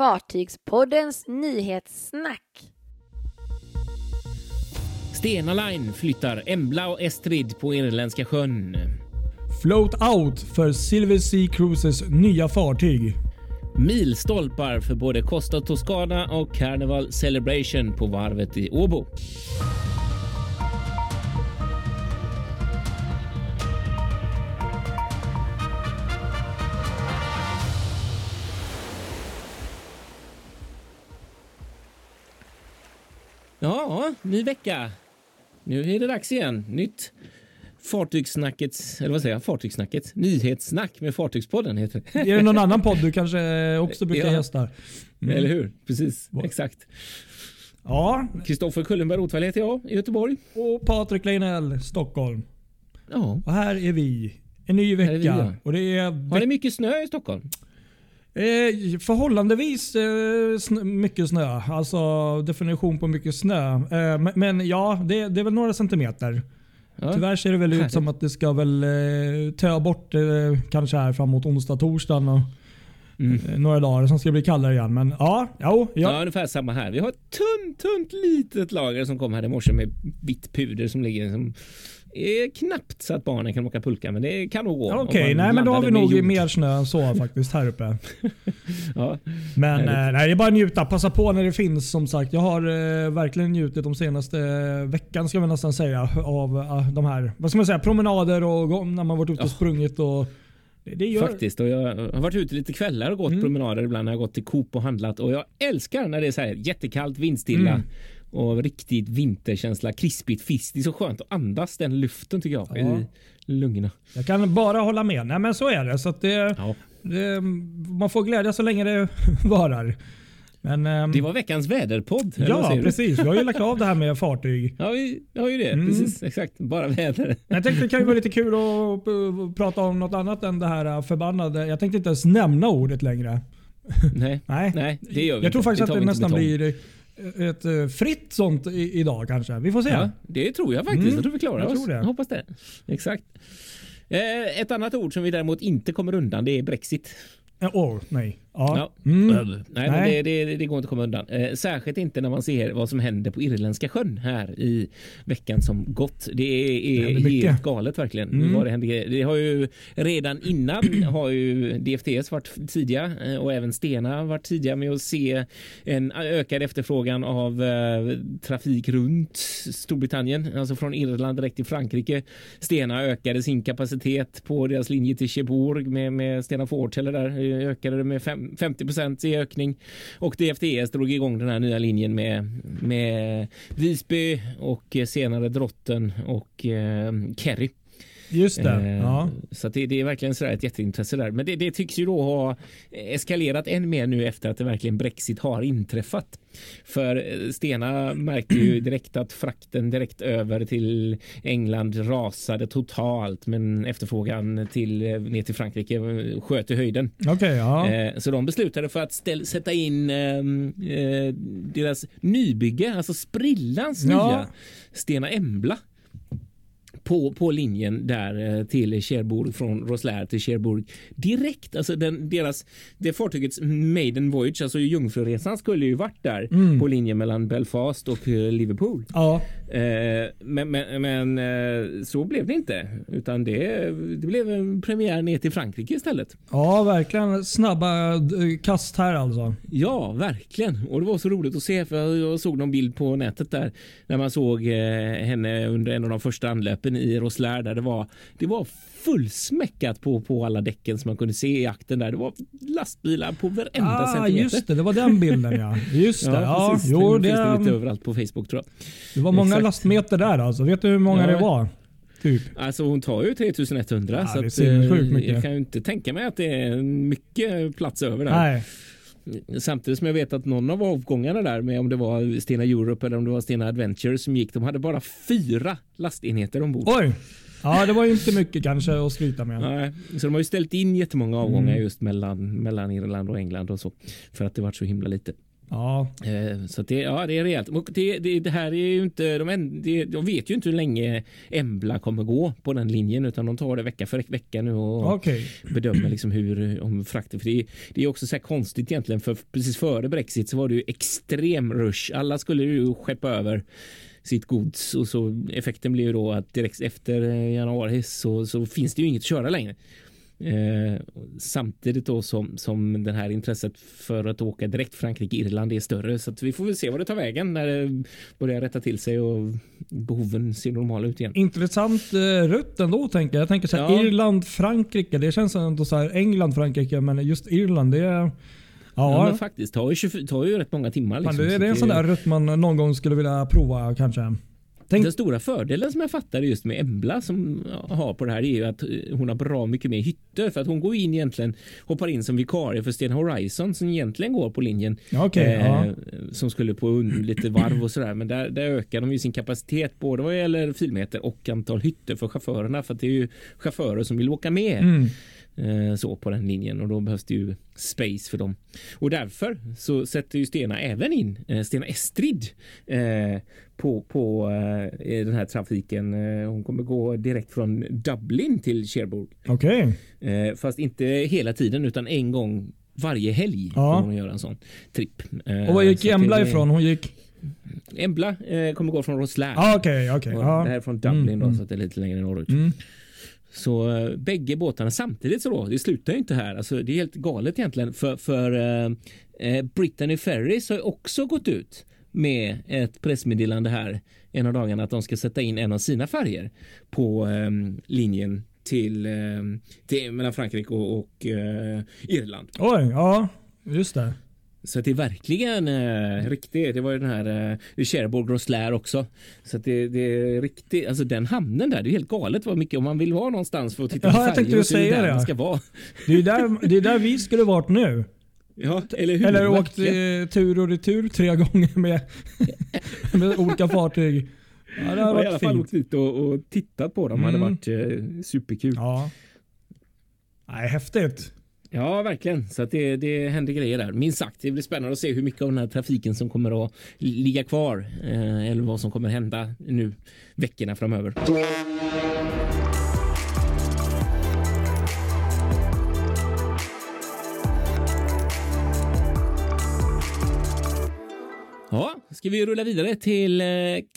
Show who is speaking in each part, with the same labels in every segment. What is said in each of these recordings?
Speaker 1: Fartygspoddens nyhetssnack.
Speaker 2: Stena Line flyttar Embla och Estrid på Irländska sjön.
Speaker 3: Float out för Silver Sea Cruises nya fartyg.
Speaker 2: Milstolpar för både Costa Toscana och Carnival Celebration på varvet i Åbo. Ja, ny vecka. Nu är det dags igen. Nytt Fartygssnackets, eller vad säger jag, Fartygssnacket? Nyhetssnack med Fartygspodden heter det.
Speaker 3: Är det någon annan podd du kanske också brukar
Speaker 2: Ja.
Speaker 3: gästa? Mm.
Speaker 2: Eller hur? Precis,
Speaker 3: Va-
Speaker 2: exakt.
Speaker 3: Ja,
Speaker 2: Kristoffer Kullenberg Rotvall heter jag i Göteborg.
Speaker 3: och Patrik Leinell, Stockholm.
Speaker 2: Ja.
Speaker 3: Och här är vi. En ny
Speaker 2: är vi,
Speaker 3: vecka.
Speaker 2: ja.
Speaker 3: Och det är
Speaker 2: Har ni mycket snö i Stockholm?
Speaker 3: Eh, förhållandevis eh, snö, mycket snö. Alltså definition på mycket snö. Eh, men, men ja, det, det är väl några centimeter.
Speaker 2: Ja.
Speaker 3: Tyvärr ser det väl ut som att det ska väl eh, töa bort eh, kanske här framåt onsdag, torsdagen och
Speaker 2: Mm.
Speaker 3: eh, några dagar. Sen ska bli kallare igen. Men ja, jo,
Speaker 2: Ja.
Speaker 3: ja.
Speaker 2: ungefär samma här. Vi har ett tunt, tunt litet lager som kom här i morse med vitt puder som ligger som är knappt så att barnen kan åka pulka, men det kan nog gå.
Speaker 3: Okej,
Speaker 2: man
Speaker 3: nej men då har vi nog
Speaker 2: jord.
Speaker 3: mer snö än så faktiskt här uppe.
Speaker 2: Ja.
Speaker 3: Men eh, nej, det är bara att njuta. Passa på när det finns som sagt. Jag har eh, verkligen njutit de senaste eh, veckan ska vi nästan säga av eh, de här vad ska man säga, promenader och när man varit ute och
Speaker 2: Ja.
Speaker 3: sprungit. Och, det, gör,
Speaker 2: Faktiskt. Och jag har varit ute lite kvällar och gått
Speaker 3: Mm.
Speaker 2: promenader ibland jag gått till Coop och handlat. Och jag älskar när det är så här jättekallt, vindstilla
Speaker 3: Mm.
Speaker 2: och riktigt vinterkänsla. Krispigt fisk. Det är så skönt att andas den luften tycker jag
Speaker 3: Ja.
Speaker 2: i lungorna.
Speaker 3: Jag kan bara hålla med. Nej men så är det. Så att det,
Speaker 2: Ja.
Speaker 3: det man får glädja så länge det varar. Men, ehm,
Speaker 2: Det var veckans väderpodd.
Speaker 3: ja, precis. Vi har ju lagt av det här med fartyg.
Speaker 2: Ja, vi har ju det.
Speaker 3: Mm.
Speaker 2: Precis, exakt. Bara väder.
Speaker 3: Jag tänkte det kan ju vara lite kul att uh, prata om något annat än det här uh, förbannade. Jag tänkte inte ens nämna ordet längre.
Speaker 2: Nej,
Speaker 3: Nej,
Speaker 2: nej, det gör vi
Speaker 3: Jag tror faktiskt
Speaker 2: tar
Speaker 3: att det nästan blir eh, ett eh, fritt sånt idag kanske. Vi får se.
Speaker 2: Ja, det tror jag faktiskt.
Speaker 3: Mm,
Speaker 2: Jag tror vi klarar
Speaker 3: jag
Speaker 2: oss.
Speaker 3: tror det.
Speaker 2: Jag hoppas det. Exakt. Eh, ett annat ord som vi däremot inte kommer undan det är Brexit.
Speaker 3: Eh, Åh, nej. Ja. Mm.
Speaker 2: Nej, men
Speaker 3: Nej.
Speaker 2: det, det, det går inte att komma undan. Eh, särskilt inte när man ser vad som händer på Irländska sjön här i veckan som gått. Det är, är helt galet verkligen.
Speaker 3: Mm.
Speaker 2: Vad det, händer. det har ju redan innan har ju DFTS varit tidiga eh, och även Stena varit tidiga med att se en ökad efterfrågan av eh, trafik runt Storbritannien, alltså från Irland direkt till Frankrike. Stena ökade sin kapacitet på deras linje till Cherbourg med, med Stena Fortele där eh, ökade det med fem, 50 i ökning och DFTS drog igång den här nya linjen med, med Visby och senare Drotten och eh, Kerry.
Speaker 3: Just det.
Speaker 2: Eh,
Speaker 3: Ja.
Speaker 2: Så det, det är verkligen sådär ett jätteintresse där. Men det, det tycks ju då ha eskalerat än mer nu efter att det verkligen Brexit har inträffat. För eh, Stena märkte ju direkt att frakten direkt över till England rasade totalt men efterfrågan till, eh, ner till Frankrike eh, sköt i höjden.
Speaker 3: Okej, ja.
Speaker 2: Eh, Så de beslutade för att ställ, sätta in eh, deras nybygge, alltså sprillans
Speaker 3: Ja.
Speaker 2: nya Stena Embla på, på linjen där eh, till Cherbourg från Roslair till Cherbourg direkt. Alltså den, deras, det fartygets maiden voyage, alltså jungfruresan skulle ju varit där
Speaker 3: Mm.
Speaker 2: på linjen mellan Belfast och eh, Liverpool.
Speaker 3: ja.
Speaker 2: Eh, men men, men eh, så blev det inte utan det, det blev en premiär ner till Frankrike istället.
Speaker 3: Ja, verkligen snabba eh, kast här alltså.
Speaker 2: Ja, verkligen. Och det var så roligt att se för jag- såg någon bild på nätet där när man såg henne under en av de första anlöpen i Roslair där det var, det var fullsmäckat på, på alla däcken som man kunde se i akten där. Det var lastbilar på varenda
Speaker 3: Ah,
Speaker 2: centimeter.
Speaker 3: just det. Det var den bilden ja. Just det. Ja,
Speaker 2: precis.
Speaker 3: jo,
Speaker 2: det finns det lite överallt på Facebook tror jag.
Speaker 3: det var många
Speaker 2: Exakt.
Speaker 3: lastmeter där alltså. Vet du hur många
Speaker 2: Ja.
Speaker 3: det var? Typ.
Speaker 2: Alltså hon tar ju 3100
Speaker 3: Ja,
Speaker 2: så
Speaker 3: det
Speaker 2: att, eh,
Speaker 3: mycket.
Speaker 2: jag kan ju inte tänka mig att det är mycket plats över där.
Speaker 3: Nej.
Speaker 2: Samtidigt som jag vet att någon av avgångarna där med om det var Stena Europe eller om det var Stena Adventure som gick, de hade bara fyra lastenheter ombord.
Speaker 3: Oj. Ja, det var ju inte mycket kanske att skryta med.
Speaker 2: Nej, så de har ju ställt in jättemånga avgångar
Speaker 3: Mm.
Speaker 2: just mellan, mellan Irland och England och så för att det varit så himla lite.
Speaker 3: Ja.
Speaker 2: Eh, Så det, ja, det är rejält. Det, det, det här är ju inte, de, en- de vet ju inte hur länge Embla kommer gå på den linjen utan de tar det vecka för vecka nu och
Speaker 3: Okej.
Speaker 2: bedömer liksom hur om frakten. För det, det är också så konstigt egentligen för precis före Brexit så var det ju extrem rush. Alla skulle ju skeppa över sitt gods och så effekten blir ju då att direkt efter eh, januari så, så finns det ju inget att köra längre. Eh, samtidigt då som, som den här intresset för att åka direkt Frankrike-Irland är större så att vi får väl se vad det tar vägen när det börjar rätta till sig och behoven ser normala ut igen.
Speaker 3: Intressant eh, rutt ändå tänker jag. Jag tänker så här,
Speaker 2: Ja.
Speaker 3: Irland, Frankrike. Det känns ändå så här England, Frankrike. Men just Irland, det är...
Speaker 2: Ja,
Speaker 3: Ja,
Speaker 2: faktiskt, tar ju, 24, tar ju rätt många timmar. Liksom,
Speaker 3: det, det är en sån där rutt man någon gång skulle vilja prova kanske. Tänk,
Speaker 2: Den stora fördelen som jag fattar just med Embla som har på det här är ju att eh, hon har bra mycket mer hytter. För att hon går in egentligen hoppar in som vikarie för Sten Horizon som egentligen går på linjen.
Speaker 3: Okej, ja.
Speaker 2: som skulle på lite varv och sådär. Men där, där ökar de ju sin kapacitet både vad gäller filmeter och antal hytter för chaufförerna. För att det är ju chaufförer som vill åka med.
Speaker 3: Mm.
Speaker 2: Eh, så på den linjen och då behövs det ju space för dem. Och därför så sätter ju Stena även in eh, Stena Estrid eh, på, på den här trafiken. Hon kommer gå direkt från Dublin till Cherbourg.
Speaker 3: Okej.
Speaker 2: Eh, fast inte hela tiden utan en gång varje helg
Speaker 3: Ja.
Speaker 2: kommer hon göra en sån tripp.
Speaker 3: Och var gick Embla ifrån? Hon gick...
Speaker 2: Embla kommer gå från Roslair.
Speaker 3: Ah, okej.
Speaker 2: Och
Speaker 3: ja.
Speaker 2: Det här är från Dublin
Speaker 3: Mm,
Speaker 2: då, så att det är lite längre norrut.
Speaker 3: Mm.
Speaker 2: Så eh, bägge båtarna samtidigt så då, det slutar ju inte här. Alltså, det är helt galet egentligen för, för eh, eh, Brittany Ferries har ju också gått ut med ett pressmeddelande här en av dagarna att de ska sätta in en av sina färger på eh, linjen till, eh, till mellan Frankrike och, och eh, Irland.
Speaker 3: Oj, ja. Just det.
Speaker 2: Så det är verkligen eh, riktigt. Det var ju den här eh, Cherbourg Roslair också. Så det, det är riktigt. Alltså den hamnen där, det är helt galet vad mycket om man vill vara någonstans för att titta
Speaker 3: Ja,
Speaker 2: på
Speaker 3: jag
Speaker 2: färger
Speaker 3: tänkte ju
Speaker 2: är det
Speaker 3: säga
Speaker 2: där man ska vara.
Speaker 3: Det är där, det är där vi skulle varit nu.
Speaker 2: Ja, eller hur?
Speaker 3: Eller åkt eh, tur och retur tre gånger med, med olika fartyg. Ja, det har
Speaker 2: Ja, I alla
Speaker 3: varit
Speaker 2: fall
Speaker 3: fint.
Speaker 2: åkt dit och, och tittat på dem. hade
Speaker 3: Mm.
Speaker 2: varit eh, superkul. Ja.
Speaker 3: Nej, häftigt.
Speaker 2: Ja, verkligen. Så att det, det händer grejer där. Minst sagt, det blir spännande att se hur mycket av den här trafiken som kommer att ligga kvar. Eh, eller vad som kommer hända nu veckorna framöver. Ska vi rulla vidare till eh,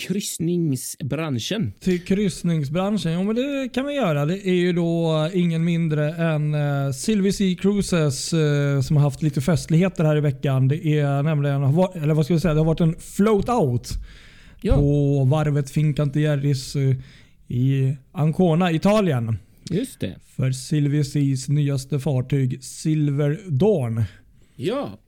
Speaker 2: kryssningsbranschen?
Speaker 3: Till kryssningsbranschen. Jo, men det kan vi göra. Det är ju då ingen mindre än uh, Silver Sea Cruises eh, som har haft lite festligheter här i veckan. Det är nämligen, eller vad ska vi säga, det har varit en float out
Speaker 2: Ja,
Speaker 3: på varvet Fincantieri's uh, i Ancona, Italien.
Speaker 2: just det.
Speaker 3: För Silver Seas nyaste fartyg Silver Dawn.
Speaker 2: Ja,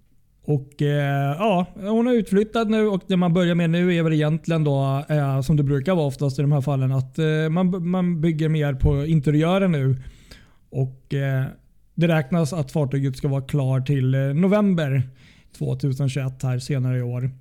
Speaker 3: Och eh, ja, Hon är utflyttad nu och det man börjar med nu är väl egentligen då, eh, som det brukar vara oftast i de här fallen, att eh, man, man bygger mer på interiören nu. Och eh, Det räknas att fartyget ska vara klar till eh, november 2021 här senare i år.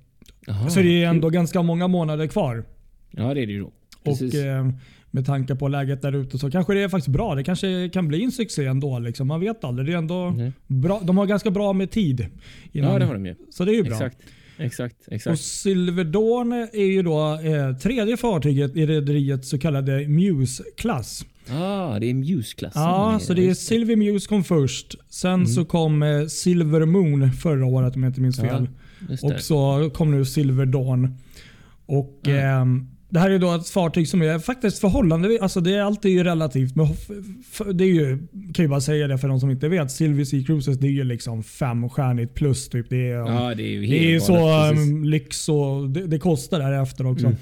Speaker 2: Aha,
Speaker 3: Så det är ändå
Speaker 2: kul.
Speaker 3: ganska många månader kvar.
Speaker 2: Ja, det är det ju då. Precis.
Speaker 3: Och eh, Med tanke på läget där ute så kanske det är faktiskt bra. Det kanske kan bli en succé ändå. Liksom. Man vet aldrig. Det är ändå bra. De har ganska bra med tid. innan-
Speaker 2: Ja, det har de ju.
Speaker 3: Så det är ju bra.
Speaker 2: Exakt. Exakt,
Speaker 3: Och
Speaker 2: exakt.
Speaker 3: Silver Dawn är ju då eh, tredje fartyget i rederiets så kallade Muse-klass.
Speaker 2: Ah, det är Muse-klassen.
Speaker 3: Ja, så det är Silver Muse kom först. Sen
Speaker 2: Mm.
Speaker 3: så kom eh, Silver Moon förra året om jag inte minns
Speaker 2: Ja,
Speaker 3: fel.
Speaker 2: Det.
Speaker 3: och så kom nu Silver Dawn. Och
Speaker 2: Ja.
Speaker 3: ehm, Det här är då ett fartyg som är faktiskt förhållandevis, alltså det är alltid ju relativt. Men det är ju, kan ju bara säga det för de som inte vet. Silver Sea Cruises det är ju liksom femstjärnigt plus. Typ. Det är,
Speaker 2: Ja, det är ju
Speaker 3: det är ju så um, lyx och det, det kostar därefter också.
Speaker 2: Mm.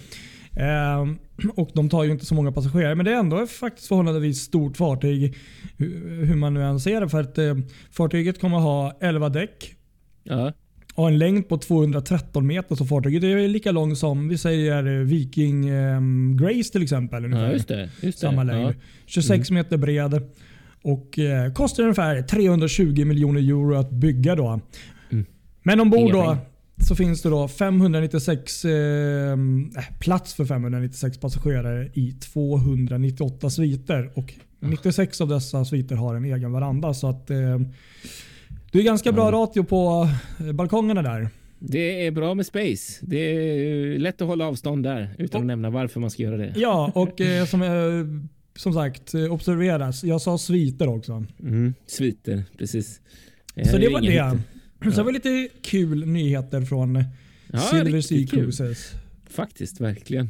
Speaker 3: Ehm, och De tar ju inte så många passagerare, men det är ändå faktiskt förhållandevis stort fartyg. Hur, hur man nu än ser det. För att, eh, fartyget kommer ha 11 däck
Speaker 2: Ja,
Speaker 3: och en längd på 213 meter. Så fartyget är lika långt som vi säger eh, Viking ehm, Grace till exempel. Ungefär.
Speaker 2: ja just det. Just det.
Speaker 3: Samma längd.
Speaker 2: Ja.
Speaker 3: 26 meter bred. Och eh, kostar ungefär 320 miljoner euro att bygga. då.
Speaker 2: Mm.
Speaker 3: Men ombord
Speaker 2: Inga
Speaker 3: då
Speaker 2: pengar.
Speaker 3: så finns det då 596 eh, äh, plats för 596 passagerare i 298 sviter. Och
Speaker 2: Ah.
Speaker 3: 96 av dessa sviter har en egen veranda. Så att eh, det är ganska bra
Speaker 2: Ja.
Speaker 3: ratio på eh, balkongerna där.
Speaker 2: Det är bra med space. Det är lätt att hålla avstånd där utan att nämna varför man ska göra det.
Speaker 3: Ja, och eh, som, eh, som sagt eh, observeras. Jag sa sviter också.
Speaker 2: Mm, sviter, precis.
Speaker 3: Så det var det.
Speaker 2: hit.
Speaker 3: Så det var lite kul nyheter från
Speaker 2: Ja,
Speaker 3: Silver Sea
Speaker 2: kul.
Speaker 3: Cruises.
Speaker 2: Faktiskt, verkligen.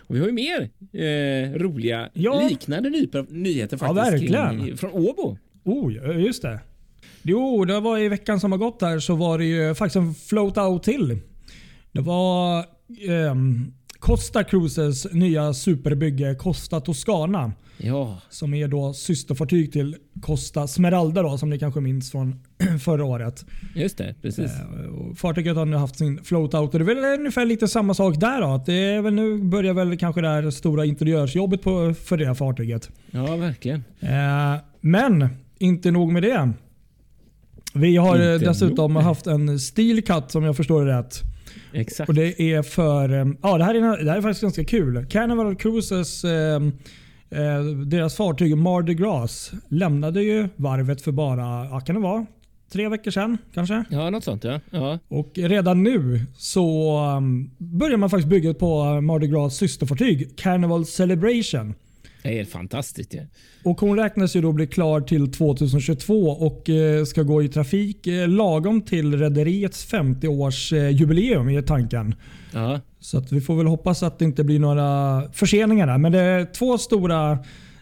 Speaker 2: Och vi har ju mer eh, roliga
Speaker 3: Ja.
Speaker 2: liknande nyheter
Speaker 3: Ja,
Speaker 2: faktiskt
Speaker 3: verkligen.
Speaker 2: kring, från Åbo.
Speaker 3: Oh, just det. Jo, det var i veckan som har gått här så var det ju faktiskt en float out till. Det var ehm, Costa Cruises nya superbygge Costa Toscana.
Speaker 2: Ja,
Speaker 3: Som är då systerfartyg till Costa Smeralda då, som ni kanske minns från förra året.
Speaker 2: just det. Precis.
Speaker 3: Eh, Fartyget har nu haft sin float out och det är väl ungefär lite samma sak där. Då. Att det är väl nu börjar väl kanske det här stora interiörsjobbet på, för det här fartyget.
Speaker 2: Ja, verkligen.
Speaker 3: Eh, men inte nog med det. Vi har eh,
Speaker 2: Inte
Speaker 3: dessutom
Speaker 2: nog.
Speaker 3: haft en steel cut som jag förstår det rätt.
Speaker 2: Exakt.
Speaker 3: Och det är för... eh, Ja, det här är, det här är faktiskt ganska kul. Carnival Cruises, eh, eh, deras fartyg Mardi Gras lämnade ju varvet för bara, ja, kan det vara, tre veckor sedan kanske?
Speaker 2: Ja, något sånt ja. ja.
Speaker 3: Och redan nu så um, börjar man faktiskt bygga på Mardi Gras systerfartyg Carnival Celebration.
Speaker 2: Det är fantastiskt. Ja.
Speaker 3: Och hon räknas ju då bli klar till 2022 och eh, ska gå i trafik eh, lagom till rederiets 50-årsjubileum är tanken.
Speaker 2: Ja,
Speaker 3: Så att vi får väl hoppas att det inte blir några förseningar där. Men det är två stora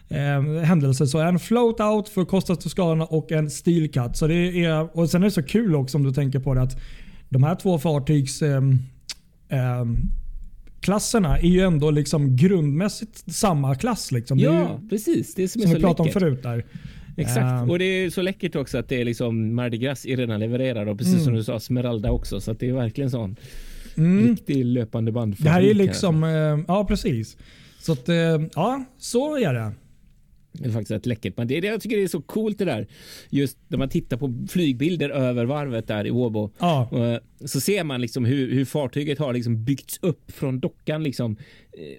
Speaker 3: eh, händelser. Så en float out för Costa Toscana och en steel cut. Så det är, och sen är det så kul också om du tänker på det att de här två fartygs eh, eh, klasserna är ju ändå liksom grundmässigt samma klass. Liksom. Är
Speaker 2: ja
Speaker 3: ju,
Speaker 2: precis. Det som,
Speaker 3: som
Speaker 2: är
Speaker 3: vi
Speaker 2: så
Speaker 3: pratade om
Speaker 2: läckert.
Speaker 3: förut där.
Speaker 2: Exakt.
Speaker 3: Ehm.
Speaker 2: Och det är så läckert också att det är liksom Mardi Gras är redan levererad och precis
Speaker 3: Mm.
Speaker 2: som du sa Smeralda också. Så det är verkligen sån
Speaker 3: Mm.
Speaker 2: riktig löpande band.
Speaker 3: Det här är liksom, eh, ja precis. Så att, eh, ja, så är det.
Speaker 2: Det är faktiskt rätt läckert. Men det, jag tycker det är så coolt det där. Just när man tittar på flygbilder över varvet där i Åbo.
Speaker 3: Ja,
Speaker 2: eh, så ser man liksom hur, hur fartyget har liksom byggts upp från dockan liksom,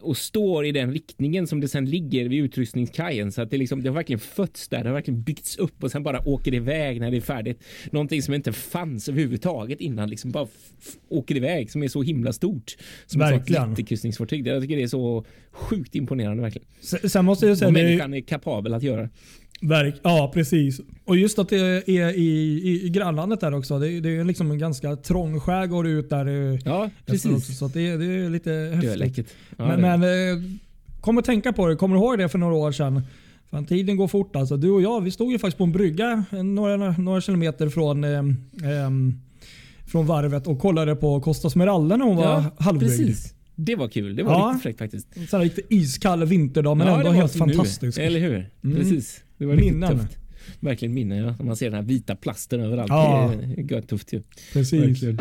Speaker 2: och står i den riktningen som det sen ligger vid utrustningskajen. Så att det, liksom, det har verkligen fötts där. Det har verkligen byggts upp och sen bara åker det iväg när det är färdigt. Någonting som inte fanns överhuvudtaget innan. Liksom bara åker iväg som är så himla stort. Som ett
Speaker 3: Verkligen.
Speaker 2: sånt jättekryssningsfartyg. Jag tycker det är så sjukt imponerande verkligen.
Speaker 3: Sen måste jag säga... Är-
Speaker 2: människan är kapabel att göra.
Speaker 3: Verk, ja, precis. Och just att det är i, i, i grannlandet där också. Det, är- det är liksom en ganska trång skärgård ut där. eh,
Speaker 2: Ja,
Speaker 3: Också,
Speaker 2: precis.
Speaker 3: så att det, är- det är lite
Speaker 2: Det är
Speaker 3: häftigt.
Speaker 2: Ja,
Speaker 3: men men eh, kom att tänka på det. Kommer du ihåg det för några år sedan? Fan, tiden går fort alltså. Du och jag vi stod ju faktiskt på en brygga eh, några, några kilometer från, eh, ehm, från varvet och kollade på Costa Smeralda när hon var
Speaker 2: ja,
Speaker 3: halvbyggd.
Speaker 2: precis. Det var kul. Det var
Speaker 3: Ja.
Speaker 2: riktigt fräckt faktiskt.
Speaker 3: Sån här riktigt iskall vinterdag men
Speaker 2: Ja,
Speaker 3: ändå helt
Speaker 2: nu.
Speaker 3: fantastisk.
Speaker 2: Eller hur?
Speaker 3: Mm.
Speaker 2: Precis. Det var riktigt
Speaker 3: Minnen.
Speaker 2: tufft. Verkligen minnen ja. Man ser den här vita plasten överallt.
Speaker 3: Ja.
Speaker 2: Det är tufft ju.
Speaker 3: Precis.
Speaker 2: Verkligen.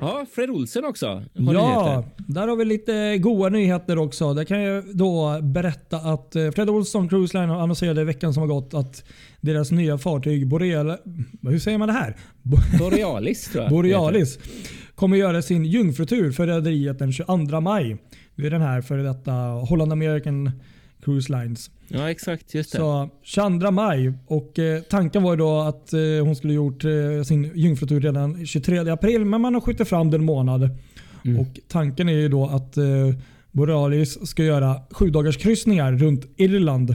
Speaker 2: Ja, Fred Olsen också. Har
Speaker 3: Ja,
Speaker 2: nyheter.
Speaker 3: där har vi lite goda nyheter också. Där kan jag då berätta att eh, Fred Olsson Cruise Line annonserade i veckan som har gått att deras nya fartyg Boreal... Hur säger man det här? Bo-
Speaker 2: Borealis tror jag.
Speaker 3: Borealis kommer göra sin jungfrutur för rederiet den 22 maj. Det är den här före detta Holland American Cruise Lines.
Speaker 2: Ja, exakt. Just det.
Speaker 3: Så 22 maj och eh, tanken var ju då att eh, hon skulle gjort eh, sin jungfrutur redan 23 april men man har skjutit fram den en månad.
Speaker 2: Mm.
Speaker 3: Och tanken är ju då att eh, Borealis ska göra sju dagars kryssningar runt Irland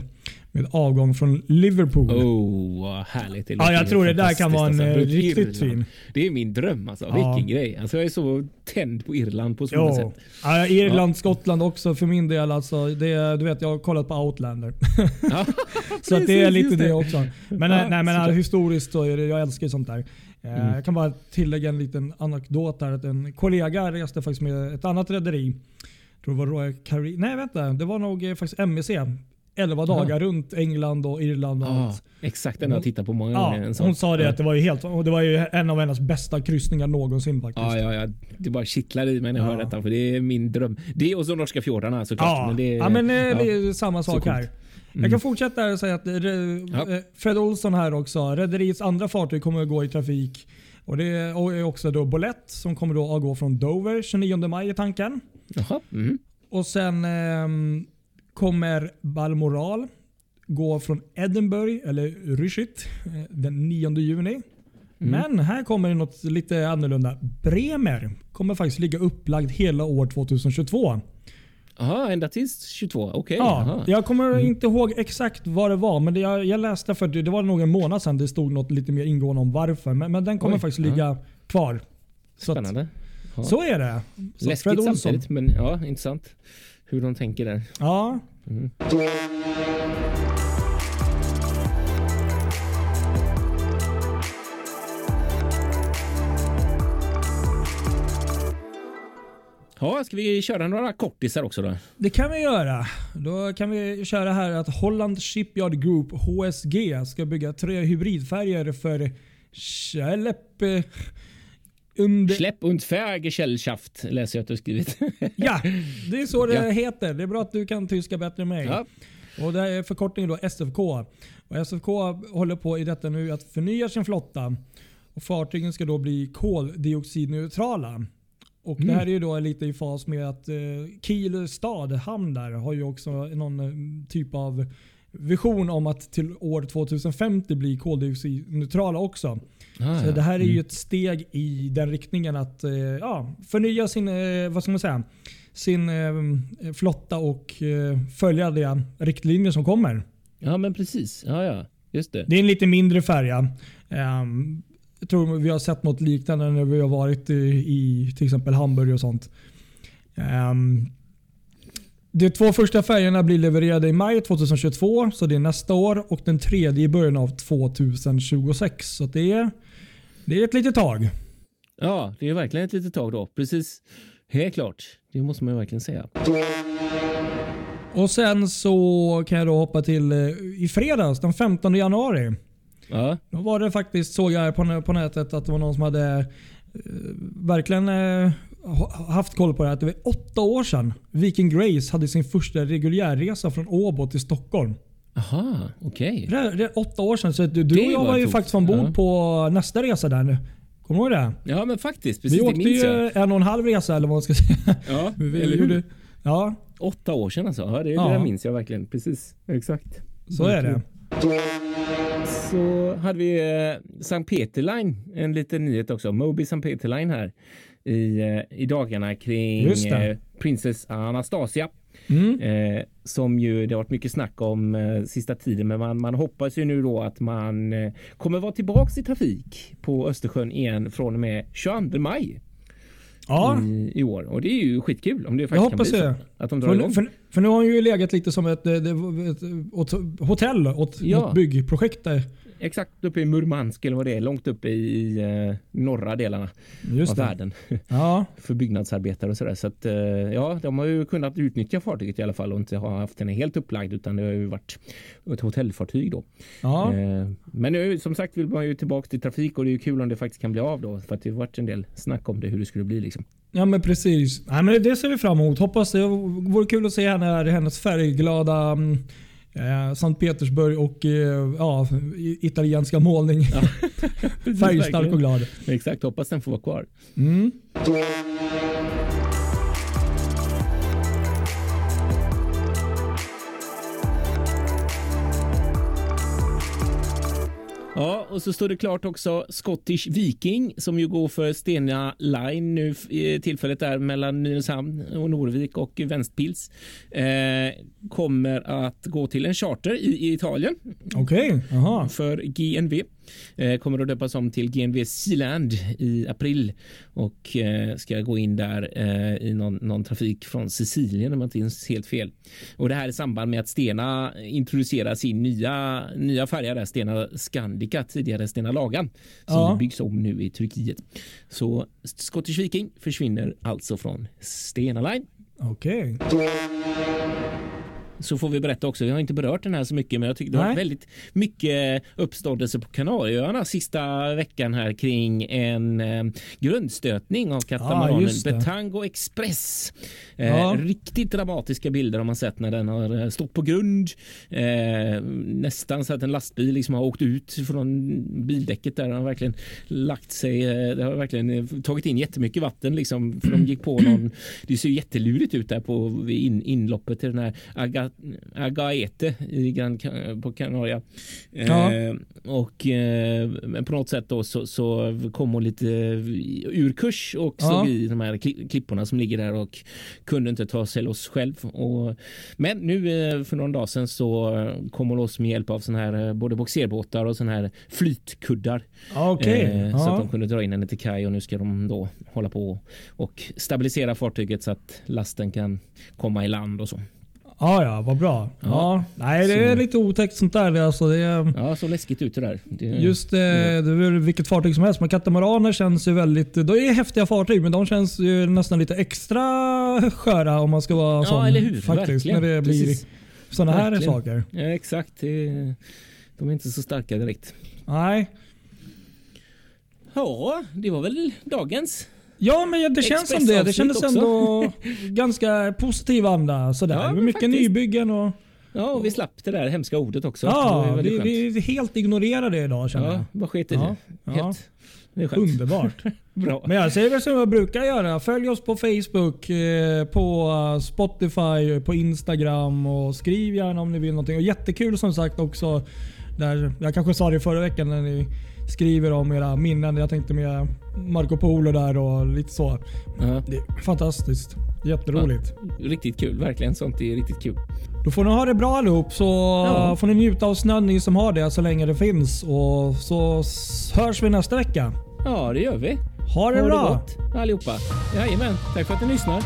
Speaker 3: med avgång från Liverpool.
Speaker 2: Oh, vad härligt. Det
Speaker 3: ja, jag tror det där kan vara en
Speaker 2: alltså.
Speaker 3: eh, riktigt
Speaker 2: Irland.
Speaker 3: fin.
Speaker 2: Det är min dröm alltså.
Speaker 3: Ja.
Speaker 2: Vilken grej. Alltså, jag är så tänd på Irland på så många
Speaker 3: Ja.
Speaker 2: sätt.
Speaker 3: Ja, Irland, Skottland också för min del. Alltså, det, du vet, jag har kollat på Outlander.
Speaker 2: Ja.
Speaker 3: Så att det är
Speaker 2: Precis,
Speaker 3: lite det.
Speaker 2: det.
Speaker 3: också. Men,
Speaker 2: Ja,
Speaker 3: nej, men
Speaker 2: såklart.
Speaker 3: historiskt så är det, jag älskar sånt där. Eh,
Speaker 2: Mm.
Speaker 3: Jag kan bara tillägga en liten anekdot här. Att en kollega reste faktiskt med ett annat rederi. Tror det var Royal Caribbean. Nej vänta, det var nog eh, faktiskt MEC. 11 dagar runt England och Irland och
Speaker 2: Ja,
Speaker 3: allt.
Speaker 2: exakt. Den har jag tittat på många
Speaker 3: Ja,
Speaker 2: gånger.
Speaker 3: Hon sa det
Speaker 2: Ja.
Speaker 3: att det var ju helt och det var ju en av hennes bästa kryssningar någonsin faktiskt.
Speaker 2: Ja, ja, ja. Det bara kittlar i mig när jag
Speaker 3: Ja.
Speaker 2: hör detta. För det är min dröm. Det och så norska fjordarna såklart.
Speaker 3: Ja,
Speaker 2: Men det,
Speaker 3: ja, men eh,
Speaker 2: ja.
Speaker 3: det är samma sak här. Jag kan fortsätta och säga att eh,
Speaker 2: Ja.
Speaker 3: eh, Fred Olsson här också. Rederiets andra fartyg kommer att gå i trafik. Och det är också då Bolett som kommer då att gå från Dover 29 maj i tanken.
Speaker 2: Jaha. Mm.
Speaker 3: Och sen ehm, kommer Balmoral gå från Edinburgh, eller Ryshit, eh, den 9 juni. Men här kommer det något lite annorlunda. Bremer kommer faktiskt ligga upplagd hela år 2022.
Speaker 2: Jaha, ända tills 22? Okej.
Speaker 3: Ja,
Speaker 2: jaha.
Speaker 3: jag kommer inte ihåg exakt vad det var, men det, jag, jag läste för det, det var nog en månad sedan det stod något lite mer ingående om varför. Men, men den kommer
Speaker 2: Oj,
Speaker 3: faktiskt
Speaker 2: ja.
Speaker 3: ligga kvar. Så, att,
Speaker 2: Spännande. Ja.
Speaker 3: så är det. Så
Speaker 2: Läskigt
Speaker 3: Fred Olsson.
Speaker 2: samtidigt, men ja, intressant hur de tänker där.
Speaker 3: Ja,
Speaker 2: Ja, ska vi köra några kortisar också då?
Speaker 3: det kan vi göra. Då kan vi köra här att Holland Shipyard Group, HSG, ska bygga tre hybridfärger för eh, under...
Speaker 2: Släpp und Färgesellschaft läser jag att du har skrivit.
Speaker 3: Ja, det är så det
Speaker 2: Ja.
Speaker 3: heter. Det är bra att du kan tyska bättre än mig.
Speaker 2: ja.
Speaker 3: Och det är förkortningen då SFK. Och SFK håller på i detta nu att förnya sin flotta. Och fartygen ska då bli koldioxidneutrala. Och Det här är ju då lite i fas med att eh, Kiel stad, hamn där, har ju också någon eh, typ av vision om att till år 2050 bli koldioxidneutrala också.
Speaker 2: Ah,
Speaker 3: Så
Speaker 2: ja.
Speaker 3: det här är ju ett steg i den riktningen att eh, ja, förnya sin, eh, vad ska man säga, sin eh, flotta och följa de riktlinjer som kommer.
Speaker 2: ja, men precis. Ja, ja. Just det.
Speaker 3: Det är en lite mindre färja. Ehm, jag tror vi har sett något liknande när vi har varit i, i till exempel Hamburg och sånt. De två första färgerna blir levererade i maj 2022, så det är nästa år. Och den tredje i början av 2026. Så det är, det är ett litet tag.
Speaker 2: Ja, det är verkligen ett litet tag då. Precis. Helt klart. Det måste man ju verkligen säga.
Speaker 3: Och Sen så kan jag då hoppa till eh, i fredags den 15 januari.
Speaker 2: Ja,
Speaker 3: Då var det faktiskt, såg jag på, på nätet, att det var någon som hade eh, verkligen eh, haft koll på det här. Att det var åtta år sedan Viking Grace hade sin första reguljärresa från Åbo till Stockholm.
Speaker 2: aha, okej.
Speaker 3: Det är, det är åtta år sedan. Så du, du
Speaker 2: Det
Speaker 3: och jag
Speaker 2: var
Speaker 3: var ju faktiskt ombord
Speaker 2: Ja.
Speaker 3: på nästa resa där nu. Kommer du ihåg det?
Speaker 2: Ja, men faktiskt. Precis,
Speaker 3: vi
Speaker 2: det
Speaker 3: åkte
Speaker 2: minns
Speaker 3: ju
Speaker 2: jag.
Speaker 3: en och en halv resa eller vad man ska säga.
Speaker 2: Ja,
Speaker 3: Vi
Speaker 2: eller hur?
Speaker 3: ja,
Speaker 2: Åtta år sedan alltså. Ja, det,
Speaker 3: Ja.
Speaker 2: det minns jag verkligen. Precis. Exakt.
Speaker 3: så är det.
Speaker 2: Så hade vi eh, Sankt Peter Line, en liten nyhet också. Moby Sankt Peter Line här i, eh, i dagarna kring eh, Princess Anastasia.
Speaker 3: Mm.
Speaker 2: Eh, som ju det har varit mycket snack om eh, sista tiden, men man, man hoppas ju nu då att man eh, kommer vara tillbaks i trafik på Östersjön igen från och med 22 maj
Speaker 3: Ja,
Speaker 2: i, i år. Och det är ju skitkul om det
Speaker 3: jag
Speaker 2: faktiskt kan
Speaker 3: hoppas
Speaker 2: bli så. Att de drar
Speaker 3: För,
Speaker 2: igång.
Speaker 3: för, för nu har han ju legat lite som ett, ett, ett, ett hotell åt
Speaker 2: Ja.
Speaker 3: något byggprojekt. där.
Speaker 2: Exakt uppe i Murmansk eller vad det är, långt uppe i eh, norra delarna
Speaker 3: Just
Speaker 2: av
Speaker 3: det.
Speaker 2: världen.
Speaker 3: Ja,
Speaker 2: för byggnadsarbetare och sådär. Så att eh, ja, de har ju kunnat utnyttja fartyget i alla fall och inte ha haft den helt upplagd utan det har ju varit ett hotellfartyg då.
Speaker 3: ja.
Speaker 2: Eh, men nu som sagt vill man ju tillbaka till trafik och det är ju kul om det faktiskt kan bli av då för att det har varit en del snack om det hur det skulle bli liksom.
Speaker 3: Ja men precis. Nej, men det ser vi fram emot. Hoppas det vore kul att se henne, hennes färgglada mm, eh, Sankt Petersburg och eh, ja, i- italienska målning. Färgstark och glad.
Speaker 2: Exakt, hoppas den får vara kvar.
Speaker 3: Mm.
Speaker 2: Ja, och så står det klart också Scottish Viking som ju går för Stena Line nu tillfället där mellan Nynäshamn och Norvik och Vänstpils. Eh, kommer att gå till en charter i, i Italien
Speaker 3: Okej, jaha.
Speaker 2: för GNV. Eh, kommer att döpas om till GNV Sealand i april och eh, ska gå in där eh, i någon, någon trafik från Sicilien om jag inte minns helt fel. Och det här i samband med att Stena introducerar sin nya, nya färja där, Stena Scandica, tidigare Stena Lagan, som
Speaker 3: Ja.
Speaker 2: byggs om nu i Turkiet. Så Scottish Viking försvinner alltså från Stena Line.
Speaker 3: Okej.
Speaker 2: Så får vi berätta också. Vi har inte berört den här så mycket, men jag tycker det var
Speaker 3: Nej.
Speaker 2: väldigt mycket uppståndelse på Kanarieöarna sista veckan här kring en eh, grundstötning av katamaranen
Speaker 3: det.
Speaker 2: Betango Express. Eh,
Speaker 3: Ja.
Speaker 2: Riktigt dramatiska bilder har man sett när den har eh, stått på grund. Eh, nästan så att en lastbil liksom har åkt ut från bildäcket där. Den har verkligen lagt sig. Eh, det har verkligen tagit in jättemycket vatten liksom. För de gick på någon. Det ser jättelurigt ut där på in, inloppet till den här Aga, Aga, Agaete i Gran, på Kanaria.
Speaker 3: Ja.
Speaker 2: Eh, och eh, på något sätt då så, så kom hon lite ur kurs och
Speaker 3: Ja.
Speaker 2: slog i de här kli- klipporna som ligger där och kunde inte ta sig loss själv. Och, men nu eh, för någon dag sedan så eh, kom hon loss med hjälp av sån här eh, både boxerbåtar och sån här flytkuddar.
Speaker 3: Ja, Okej.
Speaker 2: Eh, Så att
Speaker 3: Ja.
Speaker 2: de kunde dra in henne till kaj och nu ska de då hålla på och stabilisera fartyget så att lasten kan komma i land och så.
Speaker 3: Ja, ja, vad bra. Ja.
Speaker 2: Ja.
Speaker 3: Nej, det är
Speaker 2: Så-
Speaker 3: lite otäckt sånt där. Det är Alltså, det är,
Speaker 2: Ja, så läskigt ut det där. Det,
Speaker 3: Just eh, det är väl vilket fartyg som helst, men katamaraner känns ju väldigt... De är häftiga fartyg, men de känns ju nästan lite extra sköra om man ska vara
Speaker 2: Ja,
Speaker 3: sån.
Speaker 2: eller hur?
Speaker 3: Faktiskt,
Speaker 2: Verkligen.
Speaker 3: när det blir såna här saker.
Speaker 2: Ja, exakt. Det, de är inte så starka direkt.
Speaker 3: Nej.
Speaker 2: Ja, det var väl dagens.
Speaker 3: Ja, men det känns som det. Det kändes
Speaker 2: också.
Speaker 3: ändå ganska positiv anda. Sådär.
Speaker 2: Ja,
Speaker 3: mycket
Speaker 2: faktiskt.
Speaker 3: nybyggen och...
Speaker 2: Ja, och vi slapp det där hemska ordet också.
Speaker 3: Ja, vi, vi helt ignorerar det idag känner jag.
Speaker 2: Ja, vad sket i
Speaker 3: Ja,
Speaker 2: det.
Speaker 3: ja.
Speaker 2: Helt. Det är skönt.
Speaker 3: Underbart.
Speaker 2: Bra.
Speaker 3: Men jag säger väl som jag brukar göra. Följ oss på Facebook, eh, på eh, Spotify, på Instagram och skriv gärna om ni vill någonting. Och jättekul som sagt också. Där, jag kanske sa det förra veckan när ni skriver om era minnen. Jag tänkte med Marco Polo där och lite så.
Speaker 2: Ja,
Speaker 3: Det är fantastiskt. Jätteroligt.
Speaker 2: riktigt kul. Verkligen sånt är riktigt kul.
Speaker 3: Då får ni ha det bra allihop så
Speaker 2: Ja.
Speaker 3: får ni njuta av snön ni som har det så länge det finns. Och så hörs vi nästa vecka.
Speaker 2: Ja, det gör vi.
Speaker 3: Ha det
Speaker 2: Ha
Speaker 3: bra!
Speaker 2: det gott allihopa. Jajamän. Tack för att ni lyssnar.